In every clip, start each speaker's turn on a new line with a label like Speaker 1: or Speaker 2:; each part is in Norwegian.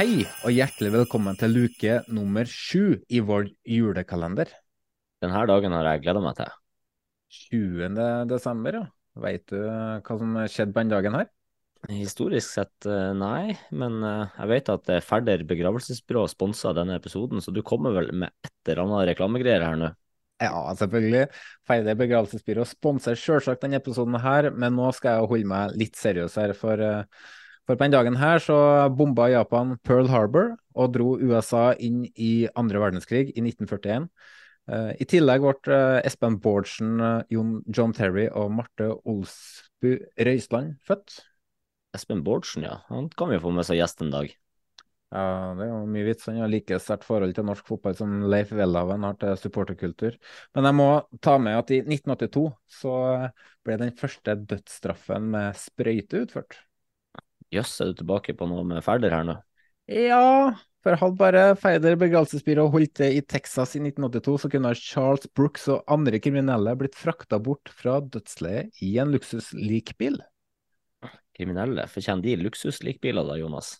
Speaker 1: Hei, og hjertelig velkommen til luke nummer sju i vår julekalender.
Speaker 2: Denne dagen har jeg gleda meg til.
Speaker 1: 20. desember, ja. Veit du hva som skjedde på den dagen her?
Speaker 2: Historisk sett, eh, nei, men eh, jeg vet at eh, Færder begravelsesbyrå sponsa denne episoden, så du kommer vel med et eller annet reklamegreier her nå?
Speaker 1: Ja, selvfølgelig. Færder begravelsesbyrå sponser selvsagt denne episoden her, men nå skal jeg holde meg litt seriøs her, for, eh, for på den dagen her så bomba Japan Pearl Harbor og dro USA inn i andre verdenskrig i 1941. Eh, I tillegg ble eh, Espen Bårdsen, eh, John Terry og Marte Olsbu Røisland født.
Speaker 2: Espen Bårdsen, ja. Han kan vi få med som gjest en dag.
Speaker 1: Ja, det er jo mye vits. Han har like sterkt forhold til norsk fotball som Leif Welhaven har til supporterkultur. Men jeg må ta med at i 1982 så ble den første dødsstraffen med sprøyte utført.
Speaker 2: Jøss, er du tilbake på noe med Færder her nå?
Speaker 1: Ja, for hadde bare Feider begravelsesbyrå holdt til i Texas i 1982, så kunne Charles Brooks og andre kriminelle blitt frakta bort fra dødsleiet i en luksuslikbil.
Speaker 2: Kriminelle, fortjener de luksuslikbiler da, Jonas?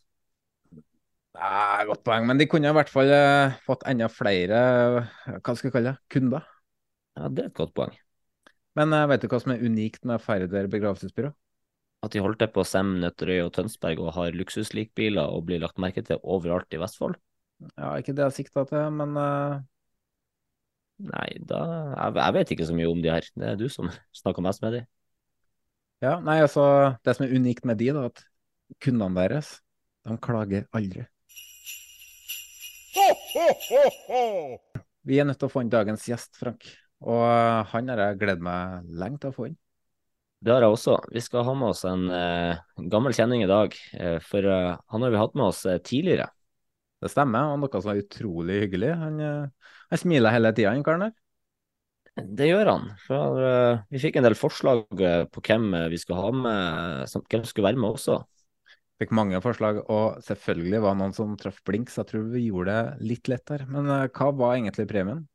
Speaker 1: Nei, godt poeng, men de kunne i hvert fall eh, fått enda flere eh, hva skal jeg kalle det, kunder.
Speaker 2: Ja, det er et godt poeng.
Speaker 1: Men eh, vet du hva som er unikt med Færder begravelsesbyrå?
Speaker 2: At de holdt til på Sem, Nøtterøy og Tønsberg og har luksuslikbiler og blir lagt merke til overalt i Vestfold?
Speaker 1: Ja, ikke det jeg sikta til, men uh...
Speaker 2: Nei, da jeg, jeg vet ikke så mye om de her. Det er du som snakker mest med de.
Speaker 1: ja, nei, altså, det som er unikt med de, da, at kundene deres, de klager aldri. Vi er nødt til å få inn dagens gjest, Frank. Og eh, han har jeg gledet meg lenge til å få inn.
Speaker 2: Det har jeg også. Vi skal ha med oss en eh, gammel kjenning i dag. Eh, for eh, han har vi hatt med oss eh, tidligere.
Speaker 1: Det stemmer, og noe som er utrolig hyggelig. Han, eh, han smiler hele tida, han karen der.
Speaker 2: Det gjør han. For eh, vi fikk en del forslag på hvem vi skulle ha med, som, hvem skulle være med også.
Speaker 1: Fikk mange forslag, og selvfølgelig var det noen som traff blink, så jeg tror vi gjorde det litt lettere. Men hva var egentlig premien?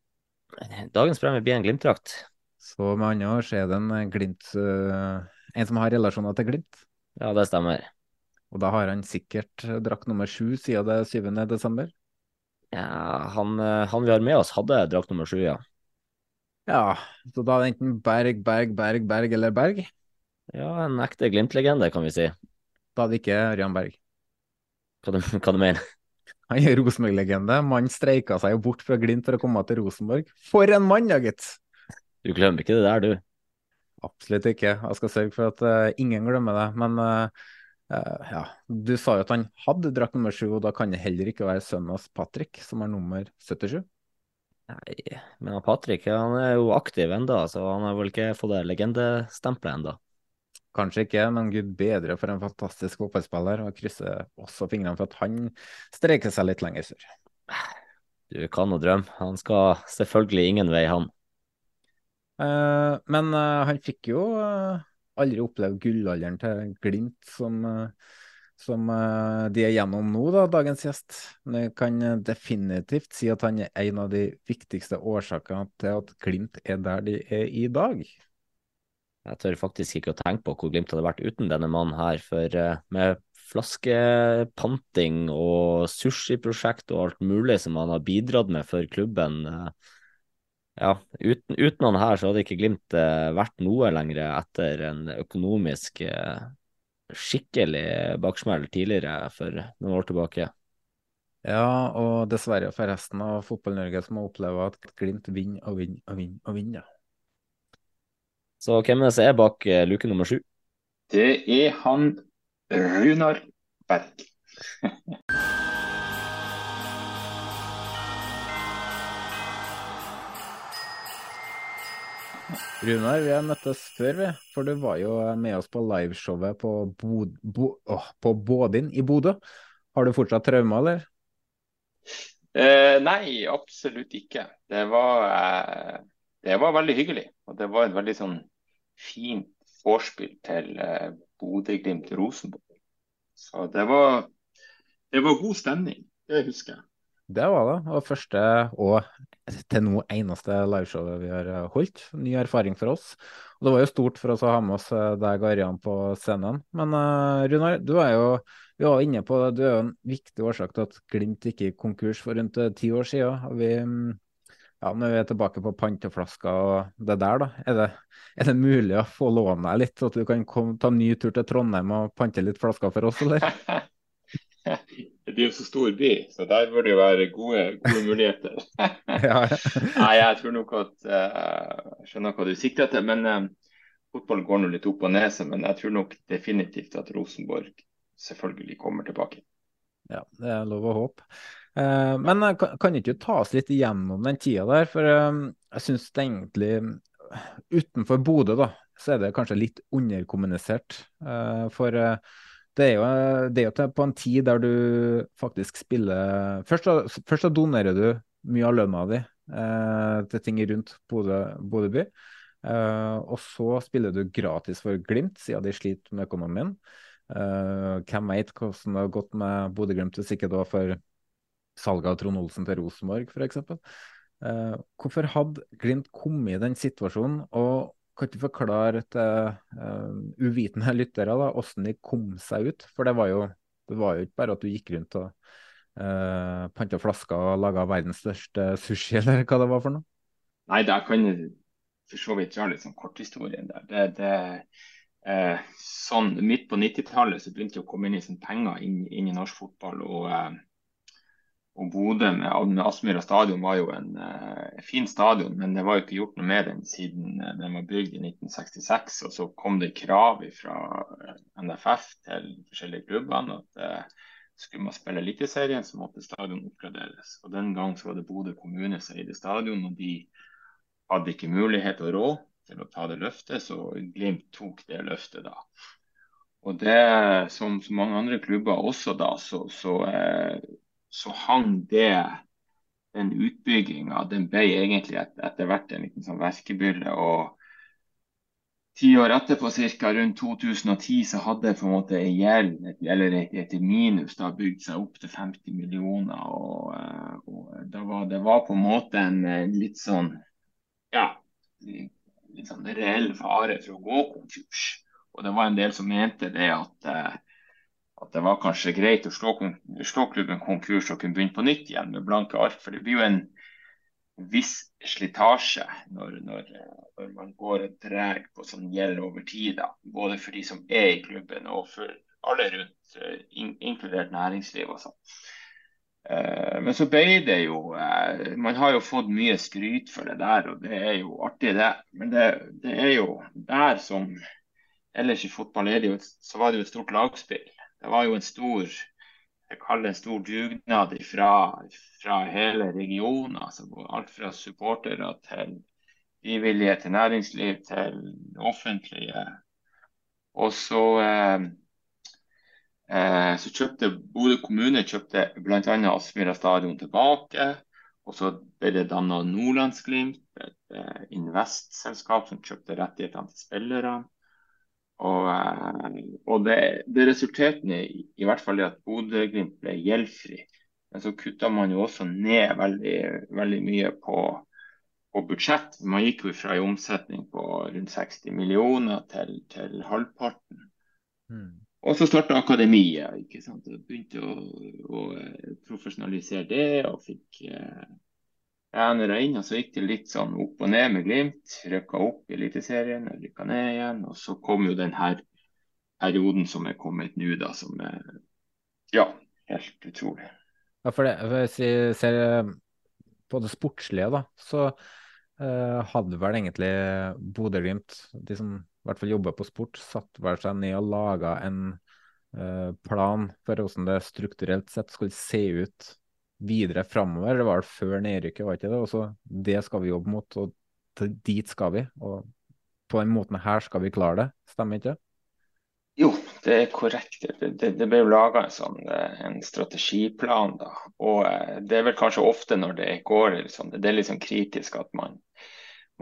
Speaker 2: Dagens premie blir en Glimt-drakt.
Speaker 1: Så med andre ord så er det en eh, Glimt eh, En som har relasjoner til Glimt.
Speaker 2: Ja, det stemmer.
Speaker 1: Og da har han sikkert eh, drakt nummer sju siden det er 7. desember.
Speaker 2: Ja, han, han vi har med oss, hadde drakt nummer sju, ja.
Speaker 1: Ja, så da er det enten Berg, Berg, Berg, Berg eller Berg.
Speaker 2: Ja, en ekte Glimt-legende, kan vi si.
Speaker 1: Da er det ikke Ørjan Berg.
Speaker 2: Hva du, hva du mener
Speaker 1: Han er Rosenborg-legende. Mannen streika seg jo bort fra Glimt for å komme til Rosenborg. For en mann, ja, gitt!
Speaker 2: Du glemmer ikke det der, du.
Speaker 1: Absolutt ikke. Jeg skal sørge for at uh, ingen glemmer det. Men uh, uh, ja, du sa jo at han hadde drakt nummer sju, og da kan det heller ikke være sønnen hans Patrick, som har nummer 77.
Speaker 2: Nei, men Patrick han er jo aktiv enda, så han har vel ikke fått det legendestempelet enda.
Speaker 1: Kanskje ikke, men gud bedre for en fantastisk fotballspiller. Og krysser også fingrene for at han streker seg litt lenger sør.
Speaker 2: Du kan nå drømme. Han skal selvfølgelig ingen vei, han.
Speaker 1: Eh, men eh, han fikk jo eh, aldri opplevd gullalderen til Glimt, som, som de er gjennom nå, da, dagens gjest. Men jeg kan definitivt si at han er en av de viktigste årsakene til at Glimt er der de er i dag.
Speaker 2: Jeg tør faktisk ikke å tenke på hvor Glimt hadde vært uten denne mannen her, for med flaskepanting og sushiprosjekt og alt mulig som han har bidratt med for klubben, Ja, uten, uten han her så hadde ikke Glimt eh, vært noe lenger etter en økonomisk eh, skikkelig baksmell tidligere for noen år tilbake.
Speaker 1: Ja, og dessverre for resten av Fotball-Norge som har opplevd at Glimt vinner og vinner og vinner. og vinner.
Speaker 2: Så hvem er det som er bak eh, luke nummer sju?
Speaker 3: Det er han Runar Berg.
Speaker 1: Runar, vi har møttes før, vi. For du var jo med oss på liveshowet på, Bod Bo oh, på Bådin i Bodø. Har du fortsatt traumer, eller?
Speaker 3: Eh, nei, absolutt ikke. Det var, eh, det var veldig hyggelig. Og det var et veldig sånn fint vorspiel til eh, Bodø-Glimt-Rosenborg. Så det var, det var god stemning. Det husker jeg.
Speaker 1: Det var det. Og første og til nå eneste liveshowet vi har eh, holdt. Ny erfaring for oss. Og det var jo stort for oss å ha med oss eh, deg og Arian på scenen. Men uh, Runar, du er jo vi var inne på det, du er jo en viktig årsak til at Glimt gikk i konkurs for rundt ti år siden. Og vi, ja, når vi er tilbake på panteflasker og det der, da, er det, er det mulig å få låne deg litt, så at du kan komme, ta en ny tur til Trondheim og pante litt flasker for oss, eller?
Speaker 3: Det er jo så stor by, så der bør det jo være gode, gode muligheter. Nei, jeg tror nok at uh, Jeg skjønner hva du sikter til. Men uh, fotball går nå litt opp og ned, men jeg tror nok definitivt at Rosenborg selvfølgelig kommer tilbake.
Speaker 1: Ja, det er lov å håpe. Uh, men kan, kan ikke du ta oss litt igjennom den tida der? For jeg syns egentlig Utenfor Bodø, da, så er det kanskje litt underkommunisert. for det er, jo, det er på en tid der du faktisk spiller Først, først da donerer du mye av lønna di eh, til ting rundt Bodø, by. Eh, og så spiller du gratis for Glimt, siden de sliter med økonomien. Eh, hvem vet hvordan det har gått med Bodø-Glimt hvis ikke det var for salget av Trond Olsen til Rosenborg, f.eks. Eh, hvorfor hadde Glimt kommet i den situasjonen? og kan du forklare til uh, uvitende lyttere da, hvordan de kom seg ut? For det var jo, det var jo ikke bare at du gikk rundt og uh, eh, panta flasker og laga verdens største sushi, eller hva det var for noe?
Speaker 3: Nei, der kan jeg for så vidt dra litt sånn korthistorien der. Det, det, eh, sånn, midt på 90-tallet så begynte det å komme inn i sånn penger inn, inn, i norsk fotball. og eh, og Bodø med, med Aspmyra stadion var jo en uh, fin stadion, men det var jo ikke gjort noe med den siden uh, den var bygd i 1966. Og så kom det krav fra uh, NFF til forskjellige klubbene at uh, skulle man spille Eliteserien, så måtte stadion oppgraderes. Og Den gang så var det Bodø kommune som eide stadion, og de hadde ikke mulighet og råd til å ta det løftet, så Glimt tok det løftet da. Og det, som så mange andre klubber også da, så, så så hang det den utbygginga den ble egentlig et, etter hvert en liten sånn verkebyrde. og Ti år etterpå, ca. rundt 2010, så hadde på en måte en gjeld, eller et, et minus, da bygd seg opp til 50 millioner. og, eh, og da var, Det var på en måte en litt sånn ja, litt sånn reell fare for å gå konkurs. Og det var en del som mente det at eh, at det var kanskje greit å slå, slå, klubben konkurs og kunne begynne på nytt igjen med blanke ark. For det blir jo en viss slitasje når, når, når man går og drar på sånn gjeld over tid. Både for de som er i klubben og for alle rundt, eh, in, inkludert næringsliv og sånn. Uh, men så ble det jo uh, Man har jo fått mye skryt for det der, og det er jo artig, det. Men det, det er jo der som ellers i fotball er det jo, så var det jo et stort lagspill det var jo en stor jeg kaller en stor dugnad fra, fra hele regionen. Altså alt fra supportere til frivillige, til næringsliv, til offentlige. Og så, eh, eh, så kjøpte Bodø kommune kjøpte bl.a. Aspmyra stadion tilbake. Og så ble det danna Nordlandsglimt, et eh, investselskap som kjøpte rettighetene til spillerne. Og, eh, og det, det, resulterte i, i hvert fall i at Bodø-Glimt ble gjeldfri. Men så kutta man jo også ned veldig, veldig mye på, på, budsjett. Man gikk jo fra en omsetning på rundt 60 millioner til, til halvparten. Mm. Og så starta akademiet. ikke sant? Og begynte å, å, profesjonalisere det og fikk eh, ene regn, og så gikk det litt sånn opp og ned med Glimt. Rykka opp i Eliteserien, rykka ned igjen. Og så kom jo den her perioden som er kommet nå, da, som er ja, helt utrolig.
Speaker 1: Ja, for det, hvis vi ser eh, på det sportslige, da, så eh, hadde vel egentlig Bodø-Glimt, de som i hvert fall jobber på sport, satt vel seg ned og laga en eh, plan for hvordan det strukturelt sett skulle se ut videre framover. Det var vel før nedrykket, var ikke det? Og så det skal vi jobbe mot, og dit skal vi. Og på den måten her skal vi klare det, stemmer ikke det?
Speaker 3: Jo, det er korrekt. Det, det, det ble laga en, sånn, eh, en strategiplan. da, og eh, Det er vel kanskje ofte når det går liksom, det er litt liksom kritisk at man,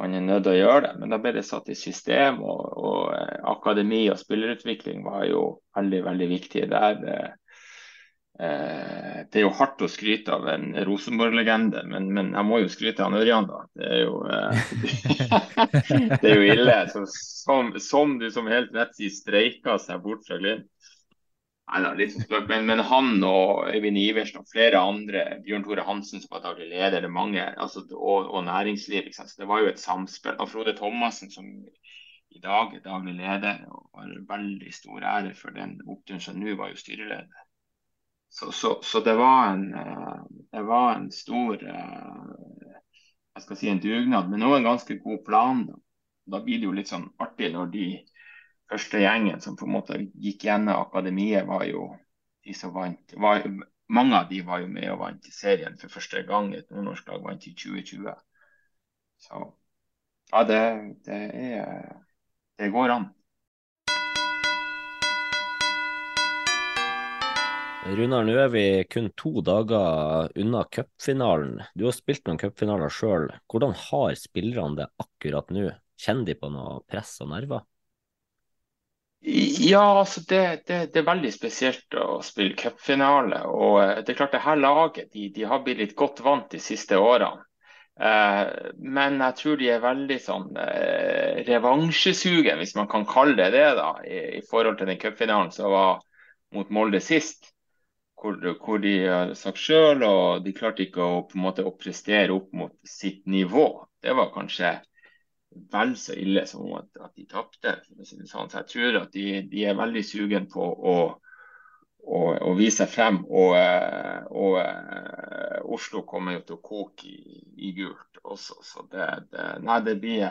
Speaker 3: man er nødt til å gjøre det. Men da ble det satt i system, og, og eh, akademi og spillerutvikling var jo veldig veldig viktig der. Eh, det er jo hardt å skryte av en Rosenborg-legende, men, men, jeg må jo skryte av Ørjan, da. Det er jo, eh, det er jo ille. Så, som, som, du som helt rett sier, streika seg bort fra Glimt. Men, men, han og Øyvind Iversen og flere andre, Bjørn Tore Hansen som var daglig leder, mange, altså, og, og næringsliv. Det var jo et samspill. Og Frode Thomassen som i dag er daglig leder og har veldig stor ære for den oppturen som nå var jo styreleder. Så, så, så det, var en, eh, det var en stor eh, jeg skal si en dugnad, men òg en ganske god plan. Da. blir det jo litt sånn artig når de første gjengen som på en måte gikk gjennom akademiet, var jo de som vant. Var, mange av de var jo med og vant serien for første gang. Et nordnorsk lag vant i 2020. Så ja, det, det er Det går an.
Speaker 2: Runar, nå er vi kun to dager unna cupfinalen. Du har spilt noen cupfinaler sjøl. Hvordan har spillerne det akkurat nå? Kjenner de på noe press og nerver?
Speaker 3: Ja, altså det, det, det, er veldig spesielt å spille cupfinale. Og eh, det er klart det her laget de, de har blitt litt godt vant de siste årene. Eh, men jeg tror de er veldig sånn eh, revansjesugen, hvis man kan kalle det det, da, i, i forhold til den cupfinalen som var mot Molde sist hvor, hvor de har sagt sjøl, og de klarte ikke å, på en måte, å prestere opp mot sitt nivå. Det var kanskje vel så ille som at, at de tapte. Sånn. Så jeg tror at de, de er veldig sugen på å, å, å vise seg frem. Og, og, Oslo kommer jo til å koke i, i gult også, så det, det, nei, det, blir,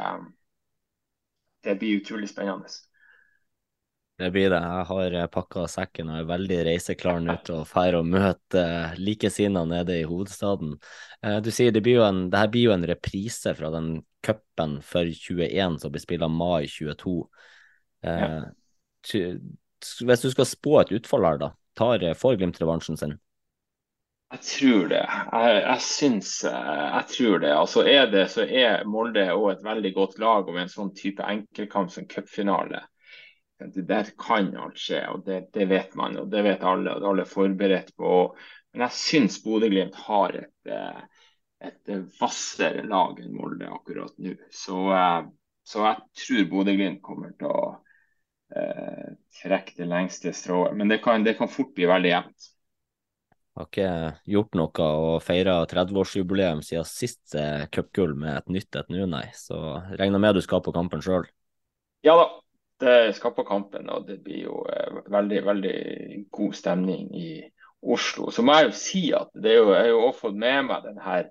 Speaker 3: det blir utrolig spennende.
Speaker 2: Det blir det. Jeg har eh, pakka sekken og er veldig reiseklar nå til å dra og møte uh, likesinnede nede i hovedstaden. Uh, du sier det, blir jo en, det her blir jo en reprise fra den cupen for 21 som blir spilt mai 22. Uh, ja. Hvis du skal spå et utfall her, da, tar, får Glimt revansjen sin?
Speaker 3: Jeg tror det. Jeg, jeg syns jeg tror det. Altså er det, så er Molde òg et veldig godt lag om en sånn type enkeltkamp som cupfinale det der kan alt skje, og det, det, vet man. og Det vet alle, og det er alle forberedt på. Men jeg syns Bodø-Glimt har et, eh, et hvassere lag enn Molde akkurat nå. Så, eh, så jeg tror Bodø-Glimt kommer til å eh, trekke det lengste strået. Men det kan, det kan fort bli veldig jevnt.
Speaker 2: Har ikke gjort noe og feira 30-årsjubileum siden sist eh, cupgull med et nytt et nå, nei. Så regner med du skal på kampen sjøl?
Speaker 3: Ja da, det skal på kampen, og det blir jo eh, veldig veldig god stemning i Oslo. Så må jeg jo si at det er jo, jeg har jo også fått med meg den her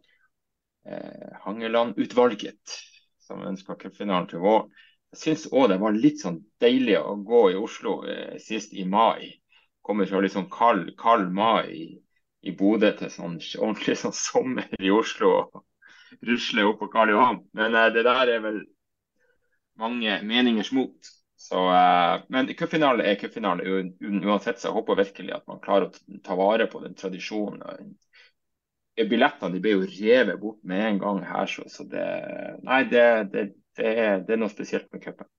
Speaker 3: eh, Hangeland-utvalget som ønsker cupfinalen til våren. Jeg syns òg det var litt sånn deilig å gå i Oslo eh, sist i mai. Kommer fra litt sånn kald, kald mai i, i Bodø til sånn ordentlig sånn sommer i Oslo. og Rusle opp på Karl Johan. Men eh, det der er vel mange meningers mot. Så, uh, men cupfinale er cupfinale uansett, så jeg håper virkelig at man klarer å ta vare på den tradisjonen. Billettene de ble jo revet bort med en gang her, så, så det, nei, det, det, det, er, det er noe spesielt med cupen.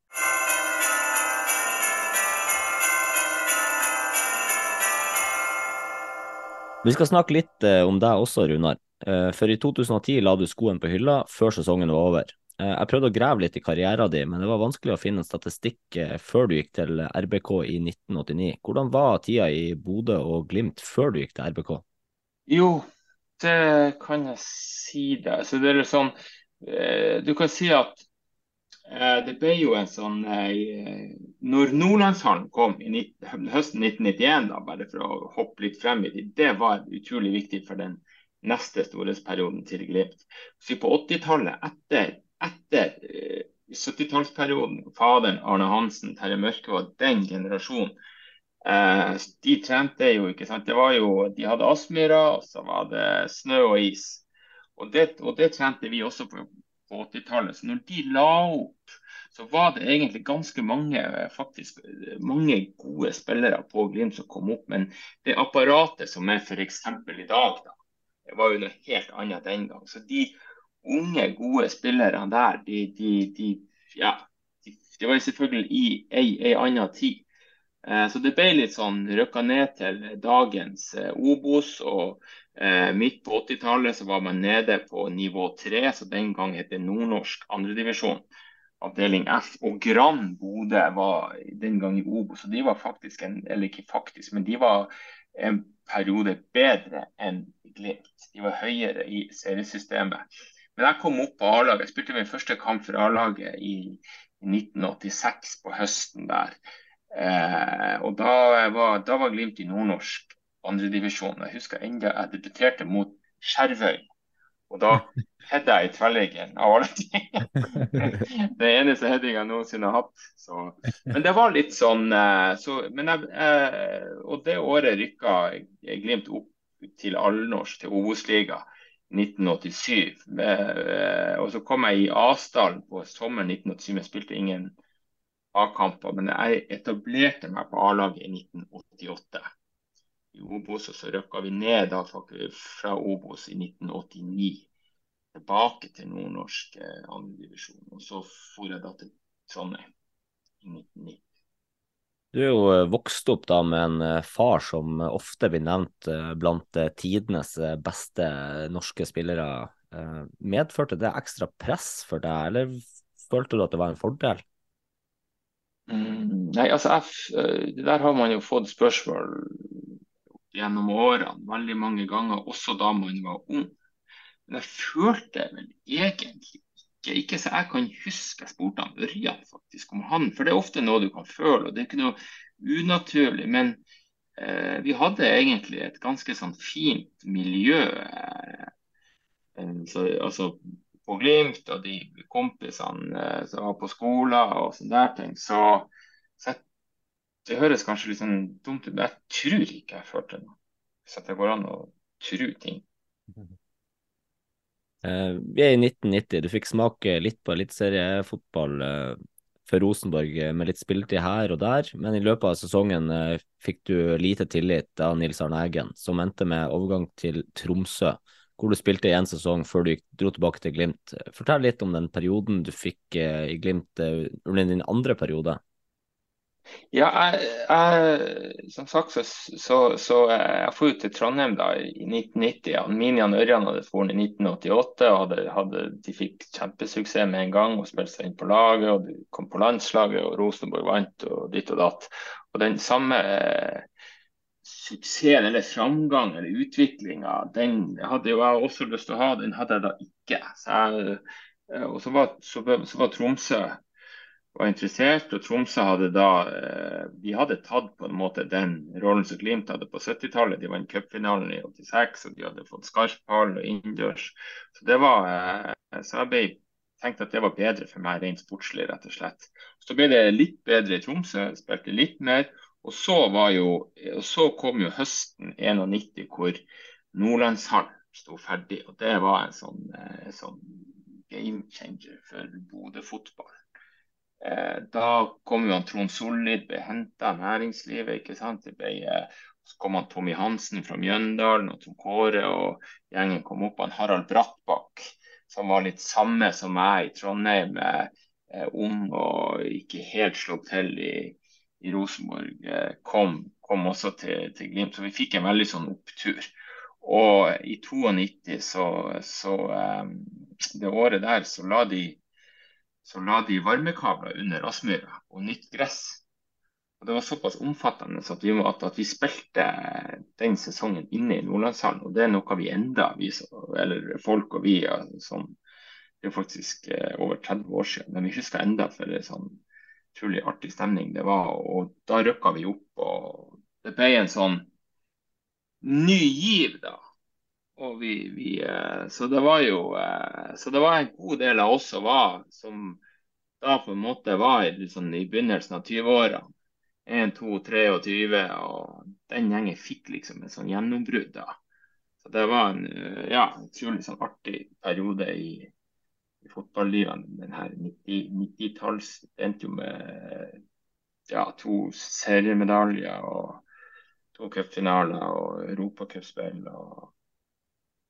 Speaker 2: Vi skal snakke litt eh, om deg også, Runar. Eh, for i 2010 la du skoen på hylla før sesongen var over. Eh, jeg prøvde å grave litt i karrieren din, men det var vanskelig å finne en statistikk eh, før du gikk til RBK i 1989. Hvordan var tida i Bodø og Glimt før du gikk til RBK?
Speaker 3: Jo, det kan jeg si deg. Så det er sånn, du kan si at det ble jo en sånn Når Nordlandshallen kom i høsten 1991, da, bare for å hoppe litt frem i tid, det var utrolig viktig for den neste storhetsperioden til Glimt. Så på 80-tallet, etter, etter 70-tallsperioden, faderen Arne Hansen, Terje Mørke var den generasjonen. Eh, de trente jo, ikke sant. Det var jo, de hadde Aspmyra, og så var det snø og is. Og det, og det trente vi også på, på 80-tallet. Så når de la opp, så var det egentlig ganske mange faktisk mange gode spillere på Glimt som kom opp. Men det apparatet som er f.eks. i dag, da, det var jo noe helt annet den gang. Så de unge, gode spillerne der, de, de, de ja, de, de, var selvfølgelig i ei, ei anna tid. Eh, så det ble litt sånn røkka ned til dagens eh, Obos. og eh, Midt på 80-tallet så var man nede på nivå 3, så den gang het det nordnorsk andredivisjon. Avdeling F. Og Gran Bodø var den gang i Obos. og de var faktisk en, eller ikke faktisk, men de var en periode bedre enn Glimt. De var høyere i seriesystemet. Men jeg kom opp på A-laget. Jeg spilte min første kamp for A-laget i, i 1986 på høsten der. Eh, og da var, da var, Glimt i nordnorsk andredivisjon. Jeg husker enda jeg debuterte mot Skjervøy. Og da hedda jeg i tverrliggeren av alle ting. det eneste headinga jeg noensinne har hatt. Så. Men det var litt sånn eh, så, jeg, eh, Og det året rykka Glimt opp til allnorsk, til Obos-liga. 1987. Eh, og så kom jeg i Asdal på sommeren 1987. Jeg spilte ingen A-kamper, men jeg etablerte meg på A-laget i 1988. I Obos, og så røkka vi ned da, fra Obos i 1989. Tilbake til nordnorsk eh, andredivisjon. Og så for jeg da til Trondheim i 1990.
Speaker 2: Du er jo eh, vokst opp da med en eh, far som ofte blir nevnt eh, blant tidenes beste norske spillere. Medførte det ekstra press for deg, eller følte du at det var en fordel?
Speaker 3: Mm, nei, altså jeg, Der har man jo fått spørsmål gjennom årene veldig mange ganger, også da man var ung. Men jeg følte vel egentlig ikke, så jeg kan huske jeg spurte han Ørjan faktisk om han, for det er ofte noe du kan føle. og Det er ikke noe unaturlig. Men eh, vi hadde egentlig et ganske sånn fint miljø. Eh, så, altså på Glimt og de kompisene eh, som var på skolen og sånne der ting. Så, så jeg, det høres kanskje litt sånn dumt ut, men jeg tror ikke jeg følte noe. Hvis det går an å tro ting.
Speaker 2: Eh, vi er i 1990. Du fikk smake litt på eliteseriefotball eh, for Rosenborg eh, med litt spilletid her og der, men i løpet av sesongen fikk du lite tillit av Nils Arne Eggen, som endte med overgang til Tromsø, hvor du spilte i én sesong før du dro tilbake til Glimt. Fortell litt om den perioden du fikk i Glimt under din andre periode.
Speaker 3: Ja, jeg, jeg, som sagt så, så, så jeg dro til Trondheim da i 1990. Ja. Minian Ørjan hadde dratt i 1988. og hadde, hadde, De fikk kjempesuksess med en gang og spilte seg inn på laget. og De kom på landslaget, og Rosenborg vant og ditt og datt. Og Den samme eh, suksessen eller framgang eller utviklinga, den hadde jo jeg også lyst til å ha. Den hadde jeg da ikke. Så jeg, eh, og så var, så, så var Tromsø var interessert. Og Tromsø hadde da eh, De hadde tatt på en måte den rollen som Glimt hadde på 70-tallet. De vant cupfinalen i 86, og de hadde fått skarphall og innendørs. Så det var eh, Så jeg ble tenkte at det var bedre for meg rent sportslig, rett og slett. Så ble det litt bedre i Tromsø, spilte litt mer. Og så, jo, og så kom jo høsten 91 hvor Nordlandshallen sto ferdig. og Det var en sånn, eh, sånn game changer for Bodø-fotball. Eh, da kom jo han Trond Sollid, ble henta av næringslivet. ikke sant? Ble, eh, så kom han Tommy Hansen fra Mjøndalen og Tom Kåre, og gjengen kom opp. Han Harald Brattbakk, som var litt samme som meg i Trondheim. Eh, ung og ikke helt slått til i, i Rosenborg, eh, kom, kom, også til, til, Glimt. Så vi fikk en veldig sånn opptur. Og i 92, så, så eh, det året der, så la de så la de varmekabler under rassmyra og nytt gress. Og Det var såpass omfattende at vi, at, vi spilte den sesongen inne i Nordlandshallen. Og det er noe vi enda, vi, eller folk og vi, som det er faktisk eh, over 30 år siden. Men vi husker enda for en sånn utrolig artig stemning det var. Og da rykka vi opp, og det ble en sånn ny giv, da. Og vi, vi, eh, så det var jo eh, Så det var en god del av oss som var som da på en måte var liksom, i begynnelsen av 20-årene 1, 2, 23, og den gjengen fikk liksom et sånn gjennombrudd da. Så det var en ja, utrolig sånn artig periode i, i fotballivet. Den her 90-talls 90 endte jo med ja, to seriemedaljer og to cupfinaler og europacupspill.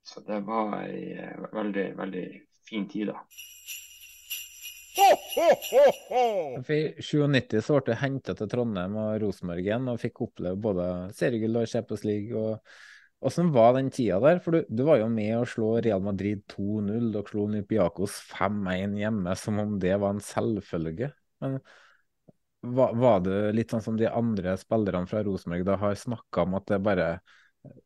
Speaker 3: Så det var ei veldig, veldig fin tid, da.
Speaker 1: I 97 så ble det henta til Trondheim og Rosenborg igjen og fikk oppleve både seriegull og Champions League. og Hvordan var den tida der? For du, du var jo med å slå Real Madrid 2-0. Dere slo Nypiakos 5-1 hjemme som om det var en selvfølge. Men var, var, det litt sånn som de andre spillerne fra Rosenborg da har snakka om at det bare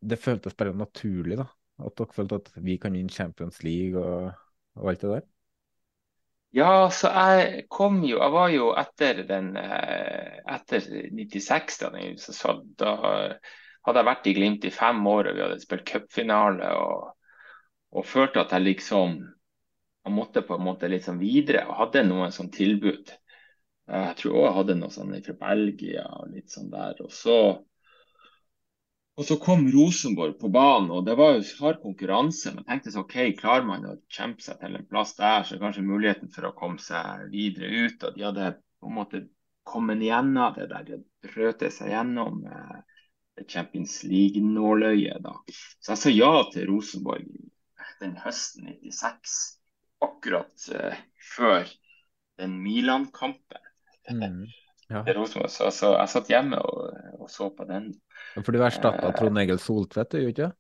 Speaker 1: Det føltes bare naturlig, da? At dere følte at vi kan vinne Champions League og, og alt det der?
Speaker 3: Ja, så jeg kom jo Jeg var jo etter den eh, etter 96, da, så da hadde jeg vært i Glimt i fem år og vi hadde spilt cupfinale og, og følte at jeg liksom jeg måtte på en måte litt sånn videre og hadde noen sånn tilbud. Jeg tror òg jeg hadde noe sånn fra Belgia og litt sånn der. Og så og så kom Rosenborg på banen, og det var jo hard konkurranse. Men tenkte så, OK, klarer man å kjempe seg til en plass der, så kanskje muligheten for å komme seg videre ut. Og de hadde på en måte kommet gjennom det der, de hadde brøtet seg gjennom eh, Champions League-nåløyet. Så jeg sa ja til Rosenborg den høsten 96, akkurat eh, før den Milan-kampen.
Speaker 1: Mm. Ja.
Speaker 3: Så, så, jeg satt hjemme og, og så på den.
Speaker 1: For du erstatta eh, Trond Egil Soltvedt, du ikke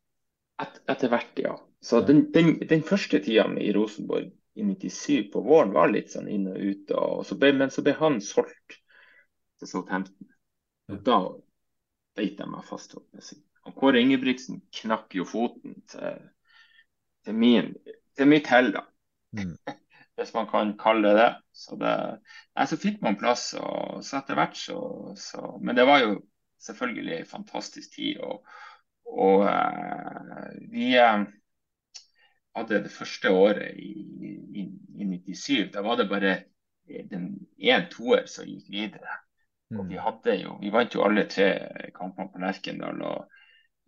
Speaker 3: et, Etter hvert, ja. Så den, den, den første tida i Rosenborg i 97 på våren var litt sånn inn og ut. Og så ble, men så ble han solgt til Southampton. Og da beit jeg meg fast. Og Kåre Ingebrigtsen knakk jo foten til, til, min, til mitt hell, da. Mm. Hvis man kan kalle det det. Så, det, nei, så fikk man plass, og så etter hvert så, så, Men det var jo selvfølgelig en fantastisk tid. Og, og eh, vi uh, hadde det første året i, i, i 97. Da var det bare den én toer som gikk videre. Og vi mm. hadde jo, vi vant jo alle tre kampene på Lerkendal. og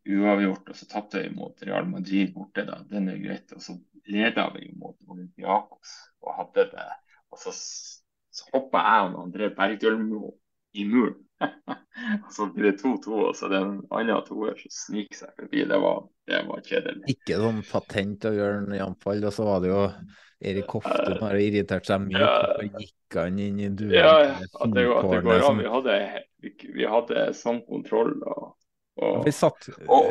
Speaker 3: uavgjort, og så tapte vi mot Real Madrid borte. da, Den er greit. Og så leda vi mot Olympiakos og hadde det. Og så, så hoppa jeg og André Bergdølmo i muren. så blir det 2-2, og så det er en annen toer som sniker seg forbi. Det var, det var kjedelig.
Speaker 1: Ikke sånn patent å gjøre den iallfall. Og så var det jo Erik Hoften har irritert seg mye.
Speaker 3: Ja.
Speaker 1: gikk han inn i duen?
Speaker 3: Ja, ja. At det, at det går an. Vi hadde, vi, hadde sånn kontroll. og
Speaker 1: og, vi satt, og,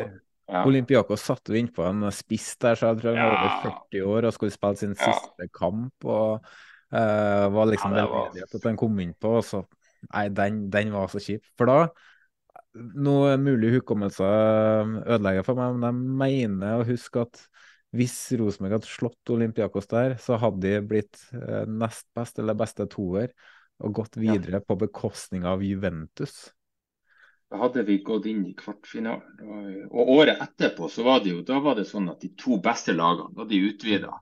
Speaker 1: ja. Olympiakos satte jo innpå en spiss der, så jeg tror han var over 40 år og skulle spille sin siste kamp. og uh, var liksom ja, var... at han kom innpå. Så nei, den, den, var så kjip. For da Noe mulig hukommelse ødelegger for meg, men jeg mener å huske at hvis Rosenborg hadde slått Olympiakos der, så hadde de blitt eh, nest best eller beste toer og gått videre ja. på bekostning av Juventus.
Speaker 3: Da hadde vi gått inn i kvartfinalen. Og året etterpå så var det jo da var det sånn at de to beste lagene da de utvida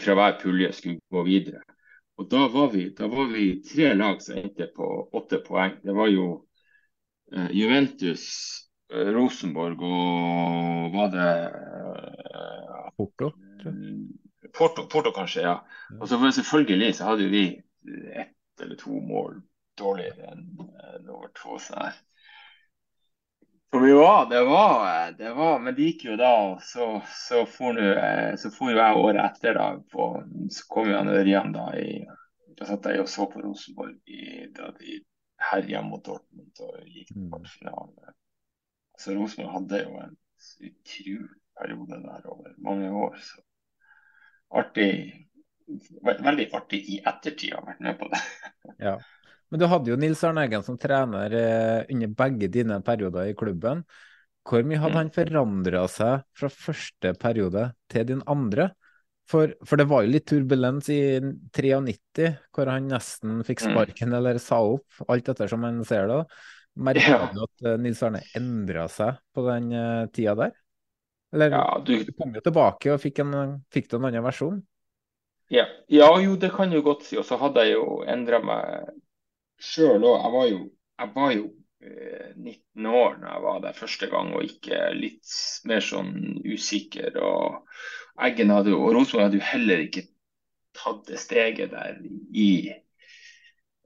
Speaker 3: fra hver pulje skulle gå videre. Og da var vi, da var vi tre lag som endte på åtte poeng. Det var jo eh, Juventus, eh, Rosenborg og var det
Speaker 1: eh, Porto?
Speaker 3: Porto, Porto kanskje, ja. Og så selvfølgelig så hadde vi ett eller to mål dårligere enn nummer to. Så her. Var, det var, det var, Men det gikk jo da, så, så for, eh, så for jeg året etter, da. På, så kom jo Ørjan da i Da satt jeg og så på Rosenborg i, da de herja mot Dortmund og gikk til mm. kvartfinale. Så Rosenborg hadde jo en utrolig periode der over mange år. Så artig. Veldig artig i ettertid å ha vært med på det.
Speaker 1: ja. Men du hadde jo Nils Arne Eggen som trener eh, under begge dine perioder i klubben. Hvor mye hadde
Speaker 3: Mm.
Speaker 1: han forandra seg fra første periode til din andre? For, for det var jo litt turbulens i 93, hvor han nesten fikk
Speaker 3: Mm.
Speaker 1: sparken eller sa opp, alt etter som man ser det. Merka
Speaker 3: Ja.
Speaker 1: du at eh, Nils Arne endra seg på den eh, tida der? Eller
Speaker 3: Ja, du,
Speaker 1: du kom jo tilbake og fikk, en, fikk en annen versjon?
Speaker 3: ja. ja, jo, det kan du godt si. Og så hadde jeg jo endra meg sjøl òg. Jeg var jo, jeg var jo eh, 19 år da jeg var der første gang, og ikke litt mer sånn usikker. Og Eggen hadde jo, og Rosenborg hadde jo heller ikke tatt det steget der i,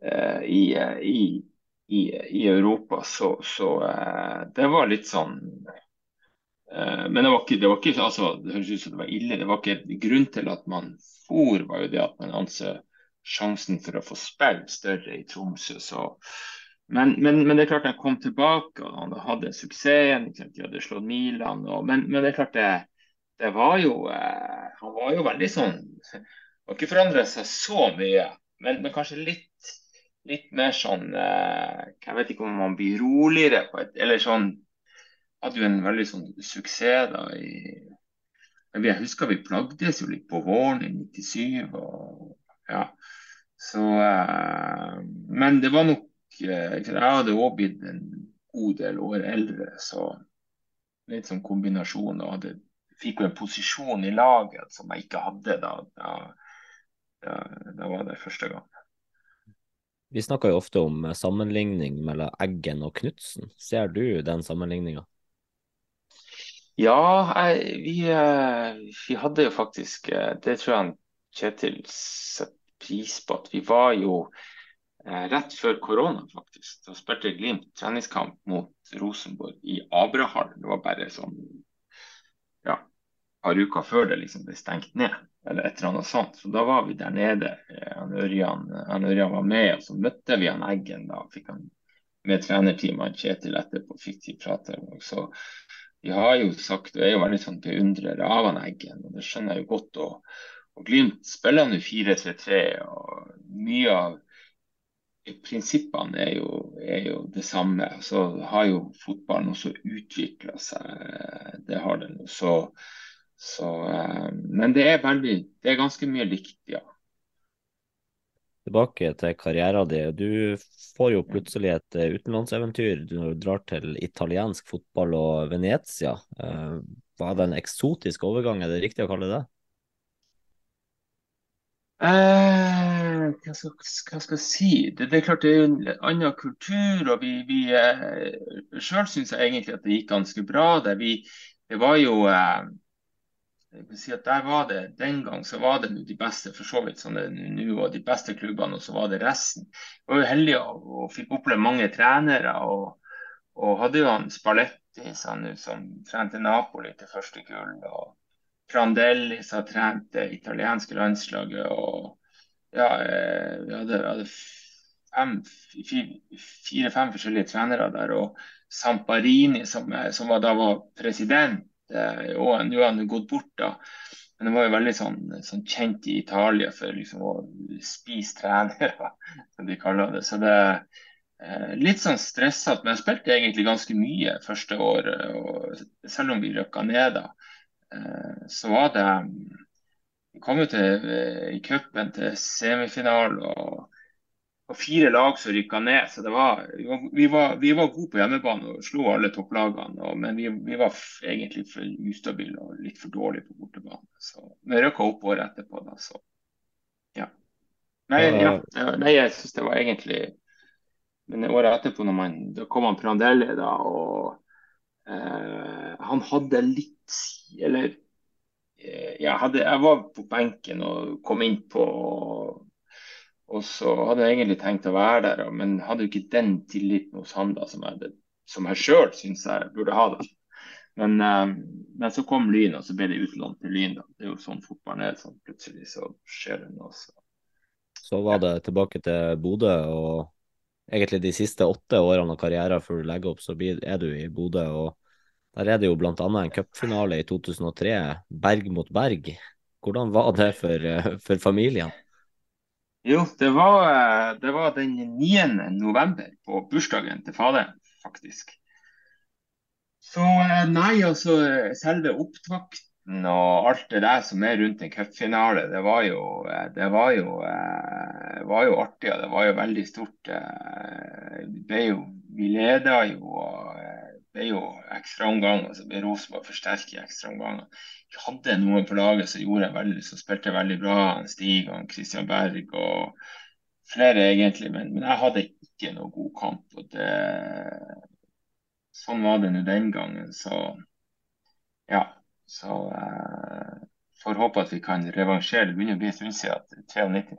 Speaker 3: eh, i, eh, i, i, Europa. Så, så eh, det var litt sånn Eh, Men det var ikke, det var ikke altså, det høres ut som det var ille. Det var ikke grunn til at man for, var jo det at man anså sjansen for å få spille større i Tromsø. Men, men, men det er klart han kom tilbake, og han hadde suksessen. De hadde slått Milan. Og, men, men det er klart det, det var jo eh, Han var jo veldig sånn har ikke forandra seg så mye, men kanskje litt, litt mer sånn eh, Jeg vet ikke om man blir roligere på et Eller sånn hadde jo en veldig sånn suksess da i Jeg husker vi plagdes jo litt på våren i 97. Og, ja. Så, eh, men det var nok eh, Jeg hadde òg blitt en god del år eldre, så litt sånn kombinasjon. og hadde, Fikk jo en posisjon i laget som jeg ikke hadde da. Da, da, da var det første gang.
Speaker 2: Vi snakker jo ofte om eh, sammenligning mellom Eggen og Knutsen. Ser du den sammenligninga?
Speaker 3: Ja, jeg, vi, eh, vi hadde jo faktisk eh, Det tror jeg Kjetil pris på. At vi var jo eh, rett før korona, faktisk. Da spilte Glimt treningskamp mot Rosenborg i Abrahall. Det var bare sånn ja, par uker før det liksom ble stengt ned, eller et eller annet sånt. Så da var vi der nede. Eh, Han Ørjan, han Ørjan var med, og så møtte vi han Eggen. Da fikk han med trenerteamet Kjetil etterpå, fikk de prate. Og så vi har jo sagt, og er jo veldig sånn beundrere av han Eggen, og det skjønner jeg jo godt. Og, og Glimt spiller jo 4-3-3, og mye av prinsippene er jo, er jo det samme. Så har jo fotballen også utvikla seg, det har den jo. Så, så, eh, men det er veldig, det er ganske mye likt, ja.
Speaker 2: Tilbake til karrieren din. Du får jo plutselig et utenlandseventyr utenlandseventyr. Du drar til italiensk fotball og Venezia. Eh, var det en eksotisk overgang, er det riktig å kalle det?
Speaker 3: Eh, hva, skal, hva skal jeg si? Det, det er klart det er en annen kultur, og vi, vi eh, Sjøl syns jeg egentlig at det gikk ganske bra. Det, vi, det var jo eh, si at der var det, Den gang så var det de beste for så vidt som det nå, og de beste klubbene, og så var det resten. Vi var jo heldige og, og fikk oppleve mange trenere. og, og hadde jo han Spalletti sånn, som trente Napoli til første gull. og Prandelli som trente italienske landslaget. og ja, eh, Vi hadde, hadde fem, fire-fem forskjellige trenere der. Og Samparini, som, som var, da var president, eh, og nå har han gått bort, da. Men han var jo veldig sånn, sånn kjent i Italia for liksom å spise trenere, som de kaller det. Så det er litt sånn stressete, men jeg spilte egentlig ganske mye første året. Selv om vi røkka ned da. Eh, så var det Vi kom jo til eh, i cupen til semifinale og, og fire lag som rykka ned. Så det var, vi, var, vi, var, gode på hjemmebane og slo alle topplagene. Og, men vi, vi var egentlig for ustabile og litt for dårlige på bortebane. Så vi rykka opp året etterpå, da. Så ja. Nei, ja, nei jeg syns det var egentlig Men året etterpå, når man, da kom han Prandelli, da, og eh, han hadde litt Eller eh, jeg, hadde, jeg var på benken og kom innpå. Og, og så hadde jeg egentlig tenkt å være der, men hadde jo ikke den tilliten hos han da, som jeg, som jeg sjøl syns jeg burde ha. da. Men, eh, men så kom Lyn, og så ble det utlånt til Lyn. da. Det er jo sånn fotballen er. sånn Plutselig så skjer det noe. Så.
Speaker 2: Så var det tilbake til Bodø, og egentlig de siste åtte årene av karrieren før du legger opp, så er du i Bodø. og Der er det jo annet en cupfinale i 2003, Berg mot Berg. Hvordan var det for, eh, for familien?
Speaker 3: Jo, det var, det var den 9. november, på bursdagen til faderen, faktisk. Så nei, altså selve opptakten og alt det der som er rundt en cupfinale, det var jo, det var jo, var jo artig. Og det var jo veldig stort. Jo, vi leda jo og ble jo ekstraomganger. Så ble Rosenborg forsterket i ekstraomganger. Vi hadde noen på laget som, gjorde veldig, som spilte veldig bra. Stig og Christian Berg og flere, egentlig. Men, men jeg hadde ikke noe god kamp. og det sånn var det nå den gangen. Så ja. Så eh, får håpe at vi kan revansjere. Det begynner å bli en stund siden 93.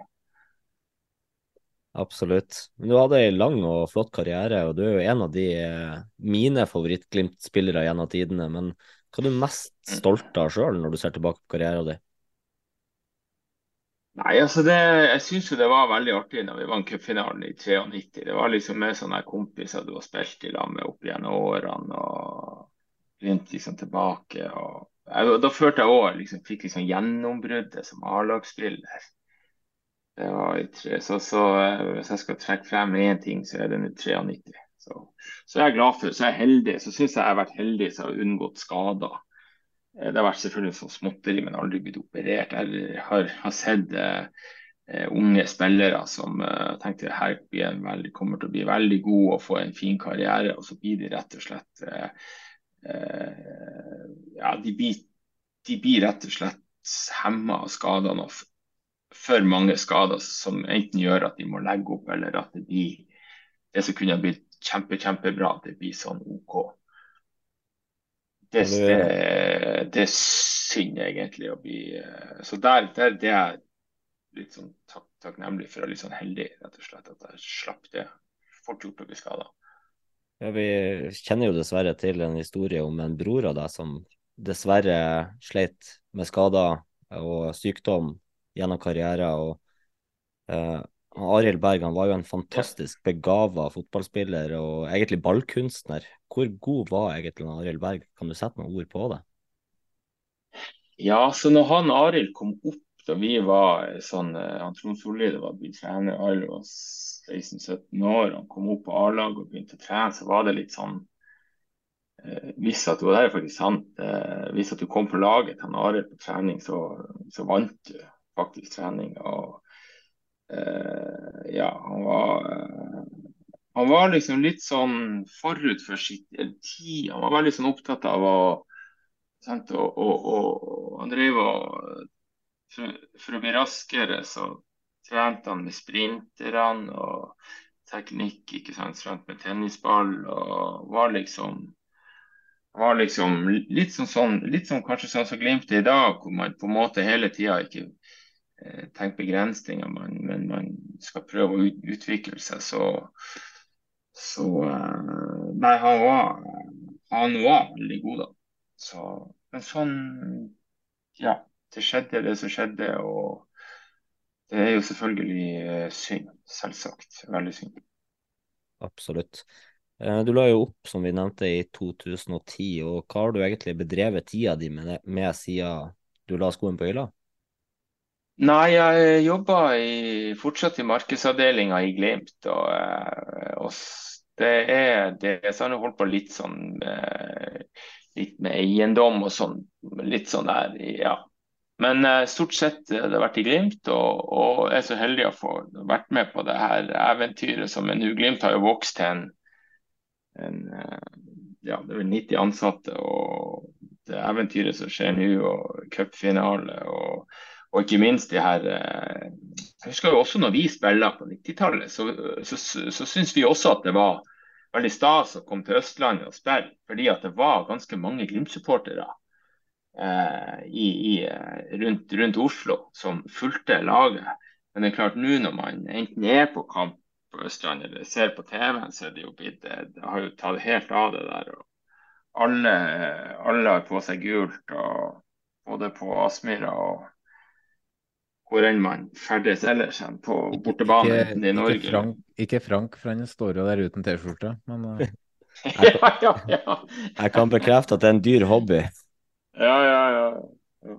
Speaker 2: Absolutt. Men du hadde ei lang og flott karriere, og du er jo en av de eh, mine favoritt-Glimt-spillere gjennom tidene. Men hva er du mest stolt av sjøl når du ser tilbake på karrieren din?
Speaker 3: Nei, altså det, Jeg syns det var veldig artig når vi vant cupfinalen i 93. Det var liksom med sånne kompiser du har spilt i lag med opp gjennom årene. og rundt liksom tilbake. og jeg, Da følte jeg òg liksom, fikk liksom gjennombruddet som A-lagsspiller. Det var i tre, så, så eh, Hvis jeg skal trekke frem én ting, så er det nå 93. Så, så jeg er glad for, så jeg er heldig. Så syns jeg jeg har vært heldig som har unngått skader. Eh, det har vært selvfølgelig sånn småtteri, men aldri blitt operert. Jeg har, har sett eh, unge spillere som eh, tenkte her veldig, kommer til å bli veldig god og få en fin karriere, og så blir de rett og slett eh, eh, Ja, de blir, de blir, rett og slett hemma av skadene. og for mange skader som enten gjør at de må legge opp, eller at det blir det som kunne blitt kjempe, kjempebra, det blir sånn OK. Det, det, det, er synd, egentlig, å bli eh, Så der, der det er jeg litt sånn tak, takknemlig for og litt sånn heldig, rett og slett, at jeg slapp det. Fort gjort å bli skada.
Speaker 2: Ja, vi kjenner jo dessverre til en historie om en bror av deg som dessverre sleit med skader og sykdom gjennom karrieren. og uh, Arild Berg han var jo en fantastisk begava fotballspiller og egentlig ballkunstner. Hvor god var egentlig Arild Berg? Kan du sette noen ord på det?
Speaker 3: Ja, så når han Arild kom opp da vi var sånn eh, han Trond Solli var blitt trener, Arild var 16-17 år, han kom opp på A-laget og begynte å trene, så var det litt sånn eh, Hvis at du, det er faktisk sant, hvis at du kom på laget til Arild på trening, så, så vant du faktisk trening. og Uh, ja, han var uh, Han var liksom litt sånn forut for sitt tid. Han var veldig sånn opptatt av å sant, og, og, og, Han drev og for, for, å bli raskere, så trente han med sprinterne og teknikk, ikke sant, trente med tennisball og var liksom var liksom litt sånn, sånn litt sånn kanskje sånn som Glimt i dag, hvor man på en måte hele tida ikke Eh, tenke begrensninger, men, men, man skal prøve å utvikle seg, så, så eh, Nei, han var, han var veldig god, da. Så, men sånn Ja, det skjedde det som skjedde, og det er jo selvfølgelig eh, synd. Selvsagt. Veldig synd.
Speaker 2: Absolutt. Du la jo opp, som vi nevnte, i 2010. og Hva har du egentlig bedrevet tida di med, med siden du la skoen på hylla?
Speaker 3: Nei, jeg jobber fortsatt i markedsavdelinga i Glimt. Og, eh, og, det er det. Så har jeg holdt på litt sånn eh, litt med eiendom og sånn. Litt sånn der, ja. Men eh, stort sett det har vært i Glimt, og, og jeg er så heldig å få vært med på det her eventyret som en. Glimt har jo vokst til en, en ja, det er vel 90 ansatte. og det eventyret som skjer nå, og cupfinale og og ikke minst de her eh, Jeg husker jo også når vi spilte på 90-tallet, så, så, så, syns vi også at det var veldig stas å komme til Østlandet og spille. Fordi at det var ganske mange Glimt-supportere eh, rundt, rundt, Oslo som fulgte laget. Men det er klart nå når man enten er på kamp på Østlandet eller ser på TV-en, så er det jo blitt Det har jo tatt helt av det der. og alle, alle har på seg gult, og både på Aspmyra og hvor enn man ferdes ellers på bortebanen i Norge.
Speaker 1: Ikke Frank, ikke Frank, for han står jo der uten T-skjorte, men
Speaker 3: ja, ja, ja.
Speaker 2: Jeg kan bekrefte at det er en dyr hobby.
Speaker 3: Ja, ja, ja.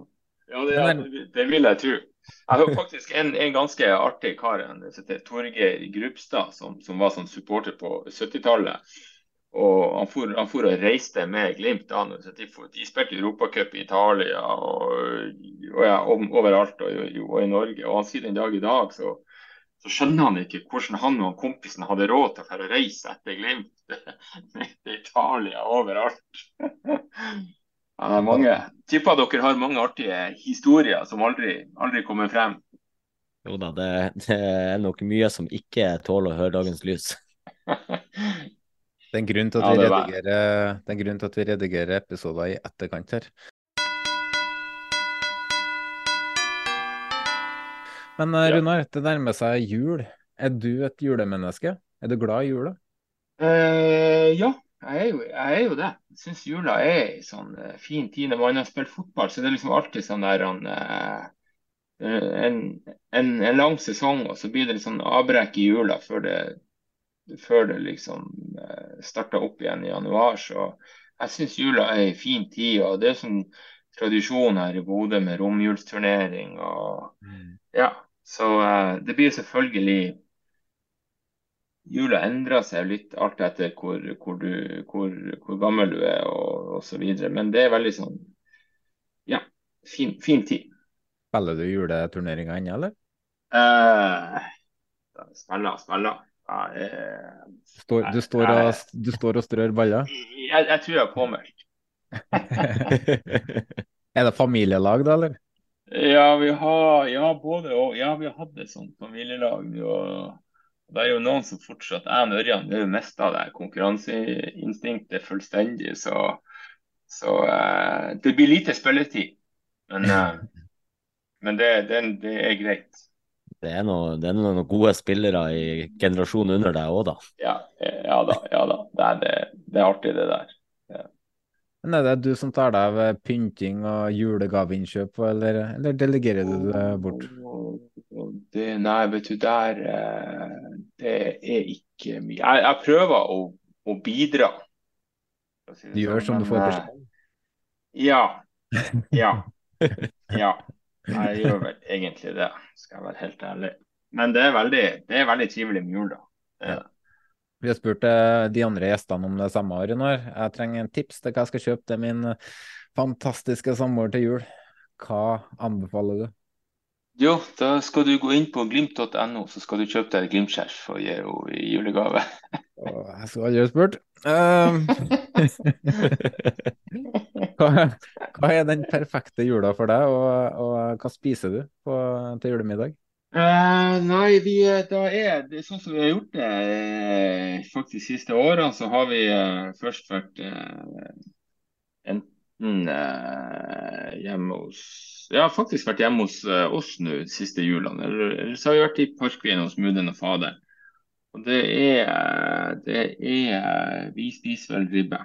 Speaker 3: Ja, det, det vil jeg tro. Jeg har faktisk en, en ganske artig kar, en som heter Torgeir Grubstad, som, som var sånn supporter på 70-tallet. Og han for, han for og reiste med Glimt. De, de spilte Europacup i Italia og, og ja, overalt og, og, i Norge. Og han sier den dag i dag så, så skjønner han ikke hvordan han og kompisen hadde råd til å reise etter Glimt til Italia overalt. Ja, det er mange. Tipper dere har mange artige historier som aldri, aldri kommer frem.
Speaker 2: Jo da, det, det er nok mye som ikke tåler å høre dagens lys.
Speaker 1: Det er en grunn til at, vi, redigerer, det er en grunn til at vi redigerer episoder i etterkant her. Men eh, Runar, det nærmer seg jul. Er du et julemenneske? Er du glad i jula?
Speaker 3: Uh, ja, jeg er, jo, jeg er jo det. Jeg syns jula er en sånn uh, fin tid. Når man har spilt fotball, så det er liksom alltid sånn der uh, en, en, en, lang sesong, og så blir det litt sånn avbrekk i jula før det før det liksom eh, starta opp igjen i januar. Så jeg syns jula er en fin tid. og Det er sånn tradisjon her i Bodø med romjulsturnering. og mm. ja, Så uh, det blir selvfølgelig Jula endrer seg litt alt etter hvor, hvor, du, hvor, hvor gammel du er og osv. Men det er veldig sånn ja, fin, fin tid.
Speaker 1: Spiller du juleturneringer ennå, eller?
Speaker 3: Uh, spiller, spiller.
Speaker 1: Står, du, står og, du, står og, strør baller?
Speaker 3: Jeg, jeg tror jeg er påmeldt.
Speaker 1: er det familielag, da, eller?
Speaker 3: Ja, vi har ja, både og. Ja, vi har hatt et sånt familielag. Og det er jo noen som fortsatt Jeg og Ørjan har mista det konkurranseinstinktet fullstendig. Så, så uh, det blir lite spilletid. Men, uh, men det, det, det er greit
Speaker 2: det er, noe, det er noen gode spillere i generasjonen under deg òg, da.
Speaker 3: Ja, ja, da. ja da. Det er, det, det er artig, det der. Ja.
Speaker 1: Men Er det du som tar deg av pynting og julegaveinnkjøp, eller, eller delegerer du det bort?
Speaker 3: Det, nei, vet du, der eh, Det er ikke mye. Jeg, jeg prøver å, å bidra.
Speaker 1: Si du gjør som du får beskjed om?
Speaker 3: Ja. Ja. Ja. Jeg gjør vel egentlig det, skal jeg være helt ærlig. Men det er veldig, det er veldig trivelig med jul, da.
Speaker 1: Ja. Vi har spurt eh, de andre gjestene om det samme, Arinor. Jeg trenger en tips til hva jeg skal kjøpe til min fantastiske samboer til jul. Hva anbefaler du?
Speaker 3: Jo, da skal du gå inn på glimt.no, så skal du kjøpe deg Glimt-skjerf og gi henne i julegave.
Speaker 1: jeg skulle aldri spurt. Um, hva, hva, er den perfekte jula for deg, og, og hva spiser du på, til julemiddag?
Speaker 3: Uh, nei, vi, da er det sånn som vi har gjort det eh, faktisk de siste årene, så har vi uh, først vært uh, enten hjemme hos Ja, faktisk vært hjemme hos oss nå siste julene. Eller, eller, så har vi vært i Parkveien hos mudder'n og faderen. Og det er, det er Vi spiser vel ribbe.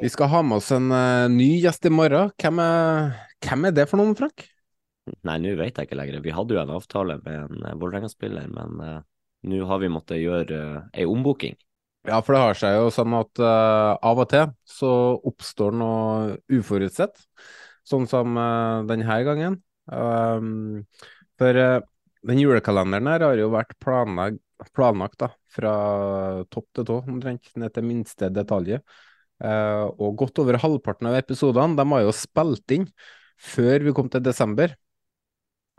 Speaker 1: Vi skal ha med oss en uh, ny gjest i morgen. Hvem er, hvem er det for noen, Frank?
Speaker 2: Nei, nå vet jeg ikke lenger. Vi hadde jo en avtale med en uh, Vålerenga-spiller, men uh, nå har vi måttet gjøre uh, ei ombooking.
Speaker 1: Ja, for det har seg jo sånn at uh, av og til så oppstår noe uforutsett, sånn som uh, denne gangen. Um, for den julekalenderen her har jo vært planlagt planlagt da, fra topp til tå, omtrent ned til minste detalj. Uh, og godt over halvparten av episodene de har jo spilt inn før vi kom til desember.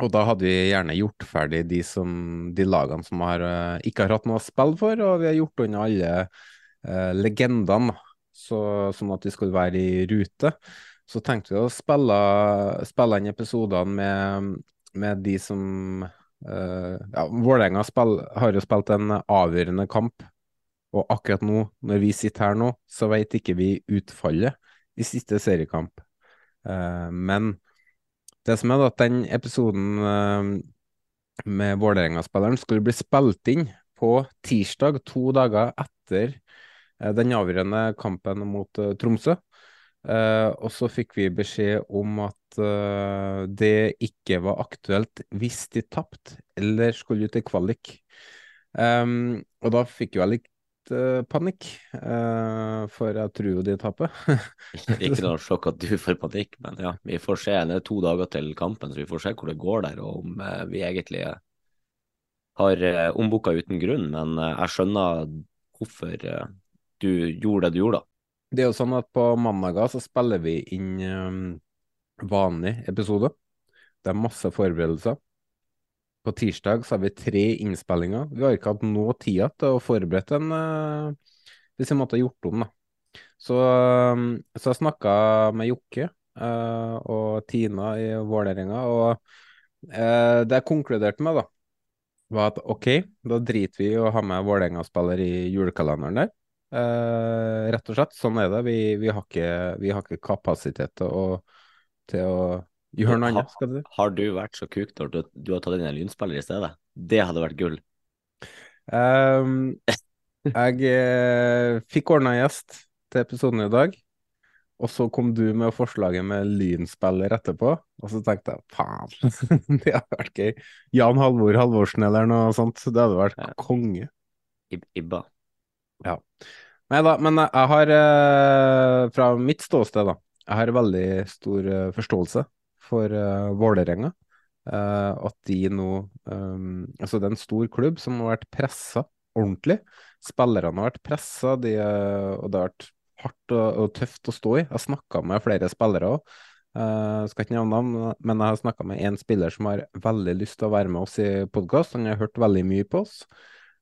Speaker 1: Og da hadde vi gjerne gjort ferdig de, som, de lagene som har, uh, ikke har hatt noe å spille for, og vi har gjort unna alle uh, legendene, så, sånn at vi skulle være i rute. Så tenkte vi å spille, spille inn episodene med, med de som ja, Vålerenga har jo spilt en avgjørende kamp, og akkurat nå, når vi sitter her nå, så vet ikke vi utfallet i siste seriekamp. Uh, men det som er at den episoden uh, med Vålerenga-spilleren skulle bli spilt inn på tirsdag, to dager etter den avgjørende kampen mot Tromsø. Uh, og så fikk vi beskjed om at uh, det ikke var aktuelt hvis de tapte eller skulle ut i kvalik. Um, og da fikk jo jeg litt uh, panikk, for jeg tror jo de taper.
Speaker 2: Ikke noe sjokk at du får panikk, men ja, vi får se. Det er to dager til kampen, så vi får se hvor det går der, og om vi egentlig har ombooka uten grunn. Men jeg skjønner hvorfor du gjorde det du gjorde, da.
Speaker 1: Det er jo sånn at på mandager så spiller vi inn um, vanlig episode. Det er masse forberedelser. På tirsdag så har vi tre innspillinger. Vi har ikke hatt noe tid til å forberede en uh, hvis vi måtte ha gjort om, da. Så, um, så jeg snakka med Jokke uh, og Tina i Vålerenga, og uh, det jeg konkluderte med, da, var at OK, da driter vi i å ha med Vålerenga-spiller i julekalenderen der. Uh, rett og slett. Sånn er det. Vi, vi, har, ikke, vi har, ikke, kapasitet til å, til å gjøre noe annet. Skal
Speaker 2: du? Har du vært så kuk når du, du har tatt inn en lynspiller i stedet? Det hadde vært gull.
Speaker 1: Um, jeg eh, fikk ordna gjest til episoden i dag. Og så kom du med forslaget med lynspiller etterpå, og så tenkte jeg faen, det hadde vært gøy. Jan Halvor Halvorsen eller noe sånt, det hadde vært konge.
Speaker 2: Ibba.
Speaker 1: Ja. Nei da, men jeg har, eh, fra mitt ståsted, da, jeg har veldig stor eh, forståelse for uh, Vålerenga. At de nå Altså, det er en stor klubb som har vært pressa ordentlig. Spillerne har vært pressa, de, og det har vært hardt og, og, tøft å stå i. Jeg har snakka med flere spillere òg. Uh, skal ikke nevne navn, men jeg har snakka med én spiller som har veldig lyst til å være med oss i podkast. Han har hørt veldig mye på oss.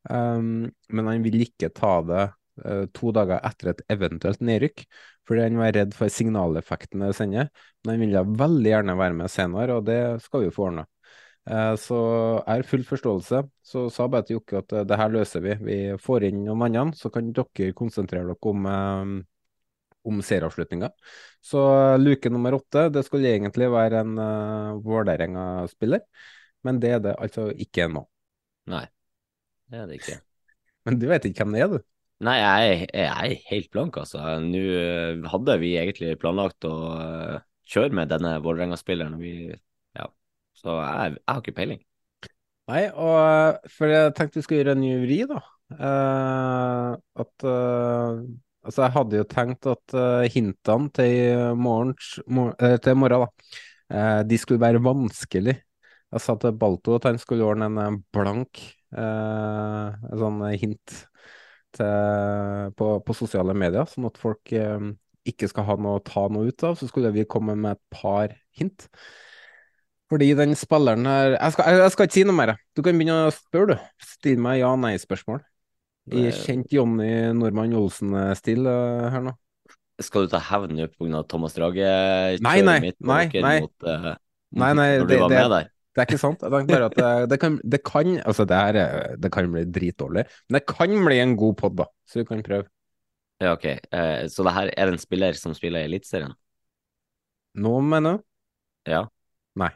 Speaker 1: Um, men han vil ikke ta det uh, to dager etter et eventuelt nedrykk, fordi han var redd for signaleffekten det sender. Men han vil veldig gjerne være med senere, og det skal vi få ordna. Uh, så jeg har full forståelse. Så sa bare til Jokke at uh, det her løser vi. Vi får inn noen andre, så kan dere konsentrere dere om om serieavslutninga. Så luke nummer åtte, det skulle egentlig være en uh, Vålerenga-spiller, men det er det altså ikke nå.
Speaker 2: Nei. Det er det ikke.
Speaker 1: Men du vet ikke hvem det er, du?
Speaker 2: Nei, jeg, jeg er helt blank, altså. Nå eh, hadde vi egentlig planlagt å uh, kjøre med denne Vålerenga-spilleren. Ja. Så jeg, jeg, har ikke peiling.
Speaker 1: Nei, og for jeg tenkte vi skulle gjøre en ny vri, da. Uh, at uh, Altså, jeg hadde jo tenkt at hintene til, morgens, mor til morgen, da, de skulle være vanskelig. Jeg sa til Balto at han skulle ordne en blank Eh, en sånn hint til, på, på, sosiale medier, sånn at folk uh, ikke skal ha noe å ta noe ut av, så skulle vi komme med et par hint. Fordi den spilleren her jeg skal, jeg, jeg skal, ikke si noe mer. Du kan begynne å spørre, du. Still meg ja-nei-spørsmål. I kjent Jonny Normann Olsen-stil uh, her nå.
Speaker 2: Skal du ta hevn nå pga. Thomas Drage?
Speaker 1: Nei, nei, nei, nei. Mot, uh, nei, nei,
Speaker 2: det, der?
Speaker 1: Det er ikke sant. Jeg tenker bare at det, det, kan, det kan Altså, det er, det kan bli dritdårlig, men det kan bli en god pod, da. Så du kan prøve.
Speaker 2: Ja, OK. Eh, så det her er det en spiller som spiller i Eliteserien?
Speaker 1: Nå, mener du?
Speaker 2: Ja.
Speaker 1: Nei.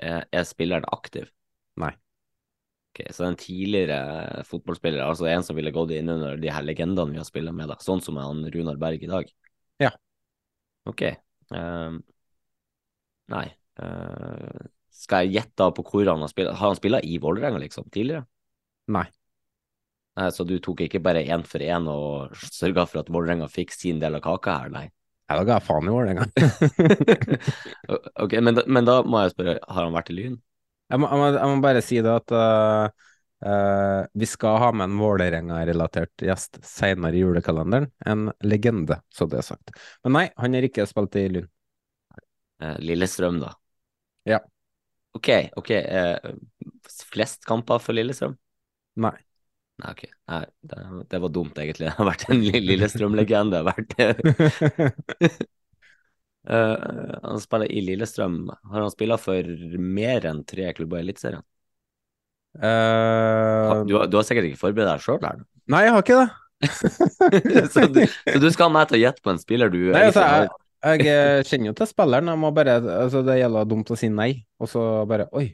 Speaker 2: Er, er spilleren aktiv?
Speaker 1: Nei.
Speaker 2: Ok, Så det er en tidligere fotballspiller, altså en som ville gått inn under de her legendene vi har spilt med, da. sånn som han Runar Berg i dag?
Speaker 1: Ja.
Speaker 2: OK. Um, nei. Uh, skal jeg gjette på hvor han har spilt? Har han spilt i Vålerenga, liksom, tidligere?
Speaker 1: Nei.
Speaker 2: Nei. Så du tok ikke bare én for én og sørga for at Vålerenga fikk sin del av kaka her, nei?
Speaker 1: Jeg da ga jeg faen i Vålerenga.
Speaker 2: ok, men da, men da, må jeg spørre, har han vært i Lyn?
Speaker 1: Jeg må, jeg må, jeg må bare si det at uh, uh, vi skal ha med en Vålerenga-relatert gjest senere i julekalenderen. En legende, så det er sagt. Men nei, han har ikke spilt i Lyn.
Speaker 2: Uh, Lillestrøm, da?
Speaker 1: Ja.
Speaker 2: OK. ok. Eh, flest kamper for Lillestrøm?
Speaker 1: Nei.
Speaker 2: Nei, ok. Nei, det, det, var dumt, egentlig. Det har vært en Lillestrøm-legende. uh, han spiller i Lillestrøm. Har han spilt for mer enn tre klubber i Eliteserien?
Speaker 1: Uh...
Speaker 2: Du, du, har sikkert ikke forberedt deg sjøl her?
Speaker 1: Nei, jeg har ikke det.
Speaker 2: så, du, så, du, skal ha meg til å gjette på en spiller du
Speaker 1: Nei, altså, jeg, jeg eh, kjenner jo til spilleren, jeg må bare, altså det gjelder dumt å si nei, og så bare oi.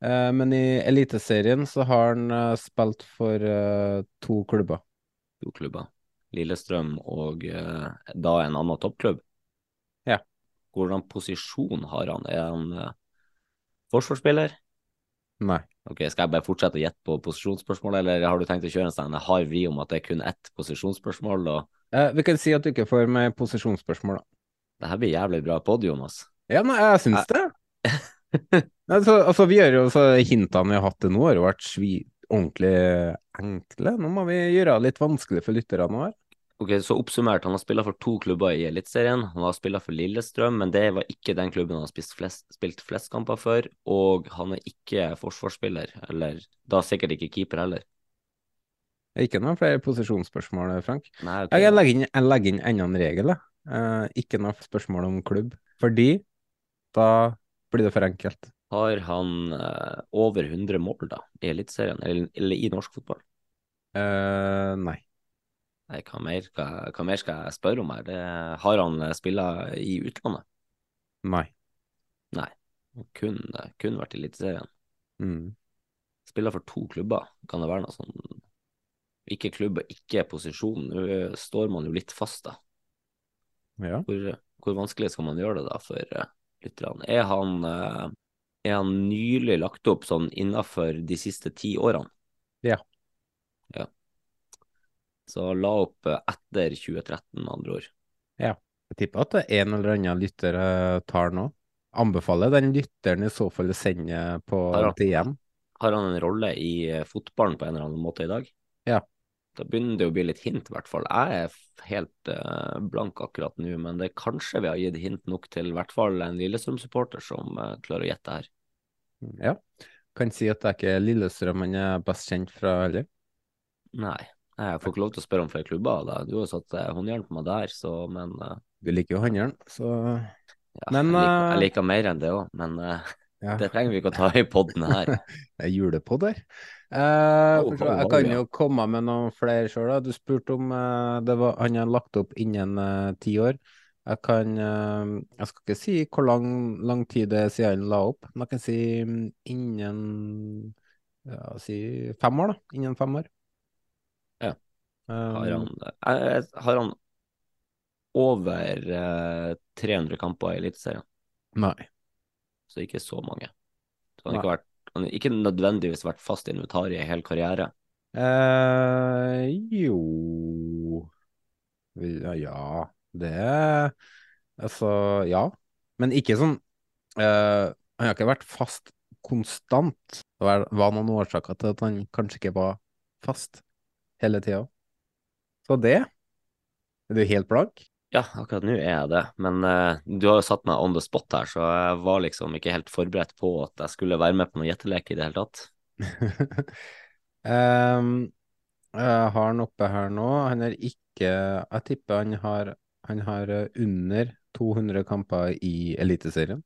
Speaker 1: Uh, men i Eliteserien så har han uh, spilt for to klubber.
Speaker 2: To klubber. Lillestrøm og da en annen toppklubb?
Speaker 1: Ja.
Speaker 2: Hvordan posisjon har han? Er han forsvarsspiller?
Speaker 1: Nei.
Speaker 2: Ok, Skal jeg bare fortsette å gjette på posisjonsspørsmål, eller har du tenkt å kjøre en sånn hard vri om at det er kun ett posisjonsspørsmål? Og...
Speaker 1: Eh, vi kan si at du ikke får med posisjonsspørsmål, da.
Speaker 2: Det her blir jævlig bra pod, Jonas.
Speaker 1: Ja, nei, jeg syns det. altså, altså, vi gjør jo så Hintene vi har hatt til nå, har jo vært ordentlig enkle. Nå må vi gjøre det litt vanskelig for lytterne her.
Speaker 2: Ok, så Oppsummert, han har spilt for to klubber i Eliteserien. Han har spilt for Lillestrøm, men det var ikke den klubben han har flest, spilt flest kamper for. Og han er ikke forsvarsspiller, eller da sikkert ikke keeper heller.
Speaker 1: Ikke noen flere posisjonsspørsmål, Frank.
Speaker 2: Nei, okay.
Speaker 1: Jeg legger inn, jeg legger inn enda en regel. Eh, ikke noe spørsmål om klubb, fordi da blir det for enkelt.
Speaker 2: Har han eh, over 100 mål da, i Eliteserien, eller, eller, i norsk fotball?
Speaker 1: Eh, nei.
Speaker 2: Nei, hva mer, hva, hva mer, skal jeg spørre om her? Det, har han eh, spilla i utlandet?
Speaker 1: Nei.
Speaker 2: Nei. Kun, kun vært i Eliteserien.
Speaker 1: Mm.
Speaker 2: Spiller for to klubber, kan det være noe sånn Ikke klubb og ikke posisjon. Nå står man jo litt fast, da.
Speaker 1: Ja.
Speaker 2: Hvor, hvor, vanskelig skal man gjøre det da for uh, lytterne? Er han, uh, er han nylig lagt opp sånn innafor de siste ti årene?
Speaker 1: Ja.
Speaker 2: ja. Så la opp eh, etter 2013, med andre ord.
Speaker 1: Ja. Jeg tipper at en eller annen lytter tar nå. Anbefaler den lytteren i så fall å sende på
Speaker 2: har
Speaker 1: DM.
Speaker 2: Har han en rolle i fotballen på en eller annen måte i dag?
Speaker 1: Ja.
Speaker 2: Da begynner det å bli litt hint, i hvert fall. Jeg er helt uh, blank akkurat nå, men det er kanskje vi har gitt hint nok til i hvert fall en Lillestrøm-supporter som uh, klarer å gjette her.
Speaker 1: Ja. Kan si at det er ikke Lillestrøm han er best kjent fra heller.
Speaker 2: Nei. Jeg får ikke lov til å spørre om flere klubber. Da. Du har satt eh, håndjern på meg der, så men uh,
Speaker 1: Du liker jo håndjern, så
Speaker 2: ja, men, jeg, liker, jeg, liker, mer enn det òg, men uh, ja. det trenger vi ikke å ta i poden her.
Speaker 1: det er julepod her. Uh, oh, jeg kan jo komme med noen flere sjøl. Du spurte om var, han har lagt opp innen ti år. Jeg kan Jeg skal ikke si hvor lang, lang tid det er siden han la opp, men jeg kan si mm, innen ja, si fem år, da. Innen fem år.
Speaker 2: Har han, um, har han over eh, 300 kamper i Eliteserien?
Speaker 1: Nei.
Speaker 2: Så ikke så mange. Så han, ikke vært, har ikke nødvendigvis vært fast invitar i hel karriere?
Speaker 1: Eh, jo Ja, det Altså, ja. Men ikke sånn eh, Han har ikke vært fast konstant. Det var, var noen årsaker til at han kanskje ikke var fast hele tida. Så det Er du helt blank?
Speaker 2: Ja, akkurat nå er jeg det. Men uh, du har jo satt meg on the spot her, så jeg var liksom ikke helt forberedt på at jeg skulle være med på noen gjettelek i det hele tatt.
Speaker 1: um, jeg har han oppe her nå. Han er ikke Jeg tipper han har, han har under 200 kamper i Eliteserien.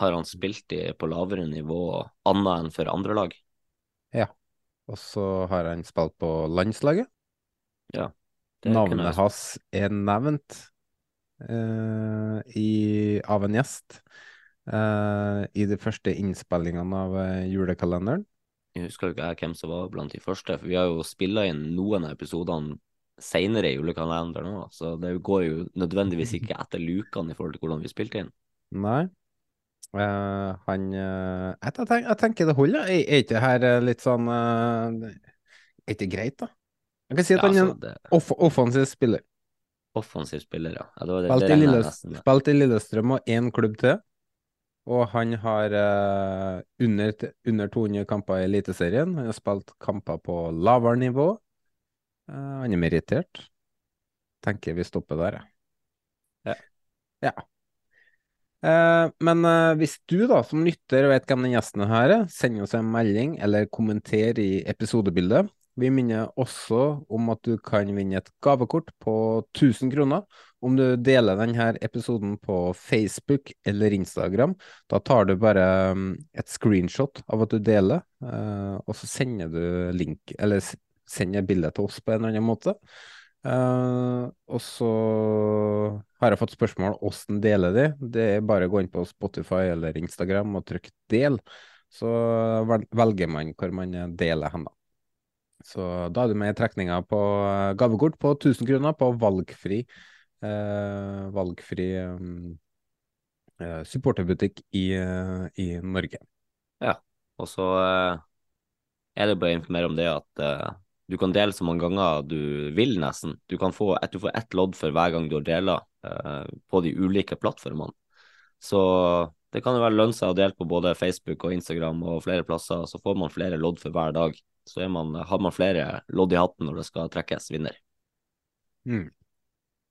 Speaker 2: Har han spilt i, på lavere nivå annet enn for andre lag?
Speaker 1: Ja. Og så har han spilt på landslaget.
Speaker 2: Ja.
Speaker 1: Navnet hans er nevnt uh, i, av en gjest uh, i de første innspillingene av uh, julekalenderen.
Speaker 2: Jeg husker ikke hvem som var blant de første, for vi har jo spilla inn noen av episodene seinere i julekalenderen òg, så det går jo nødvendigvis ikke etter lukene i forhold til hvordan vi spilte inn.
Speaker 1: Nei. Uh, han uh, jeg, tenker, jeg, tenker det holder. Er, er ikke det her litt sånn uh, Er ikke greit, da? Jeg kan si at ja, han er en altså, det... off offensiv spiller.
Speaker 2: Offensiv spiller, ja. ja det det,
Speaker 1: spilt, i Lillestrøm, spilt i Lillestrøm og én klubb til. Og han har uh, under, under, 200 kamper i Eliteserien. Han har spilt kamper på lavere nivå. Uh, han er merittert. Tenker vi stopper der,
Speaker 2: ja.
Speaker 1: ja. Uh, men uh, hvis du da som lytter vet hvem den gjesten her er, send oss en melding eller kommenter i episodebildet. Vi minner også om at du kan vinne et gavekort på 1000 kroner om du deler denne episoden på Facebook eller Instagram. Da tar du bare mm, et screenshot av at du deler, eh, og så sender du link, eller sender bildet til oss på en eller annen måte. Uh, og så har jeg fått spørsmål hvordan deler de. Det er bare å gå inn på Spotify eller Instagram og trykke 'del', så velger man hvor man deler hen. da. Så da er du med i trekninga på eh, gavekort på 1000 kroner på valgfri, eh, valgfri eh, supporterbutikk i, i, Norge.
Speaker 2: Ja, Og så eh, er det bare å informere om det at du kan dele så mange ganger du vil, nesten. Du kan få et, du får ett lodd for hver gang du har uh, på de ulike plattformene. Så det kan jo være lønne seg å dele på både Facebook og Instagram og flere plasser, så får man flere lodd for hver dag. Så man, har man flere lodd i hatten når det skal trekkes vinner.
Speaker 1: Mm.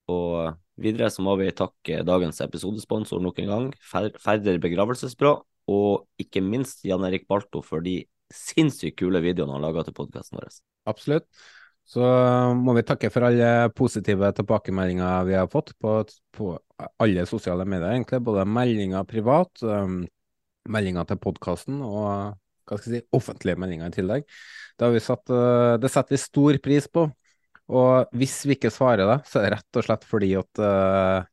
Speaker 2: Og videre så må vi takke dagens episodesponsor nok en gang, Færder begravelsesbyrå, og ikke minst Jan Erik Balto for de sinnssykt kule videoene han laga til podkasten vår.
Speaker 1: Absolutt. Så må vi takke for alle positive tilbakemeldinger vi har fått på, på alle sosiale medier, egentlig. Både meldinger privat, um, meldinger til podkasten og hva skal jeg si, offentlige meldinger i tillegg. Det, satt, uh, det setter vi stor pris på. Og hvis vi ikke svarer det, så er det rett og slett fordi at uh,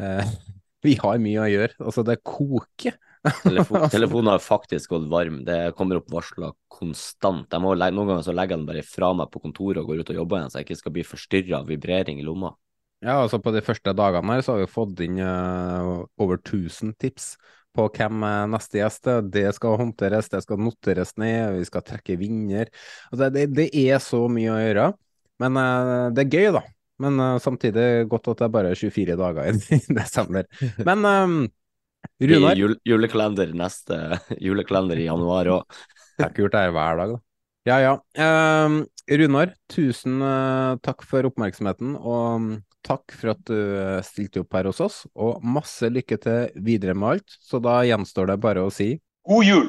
Speaker 1: uh, vi har mye å gjøre. Altså, det koker.
Speaker 2: Telefon, telefonen har faktisk gått varm. Det kommer opp varsler konstant. Jeg må legge, noen ganger så legger jeg den bare fra meg på kontoret og går ut og jobber igjen, så jeg ikke skal bli forstyrra av vibrering i lomma.
Speaker 1: Ja, altså På de første dagene her så har vi fått inn uh, over 1000 tips på hvem neste gjest er. Det skal håndteres, det skal noteres ned, vi skal trekke vinner. Altså, det, det er så mye å gjøre. Men uh, det er gøy, da. Men uh, samtidig godt at det er bare 24 dager i desember. Men um, Runar?
Speaker 2: Jul, julekalender neste julekalender i januar òg.
Speaker 1: det er gjort det her hver dag, da. Ja, ja. Um, Runar, tusen uh, takk for oppmerksomheten, og takk for at du stilte opp her hos oss. Og masse lykke til videre med alt. Så da gjenstår det bare å si
Speaker 3: God jul!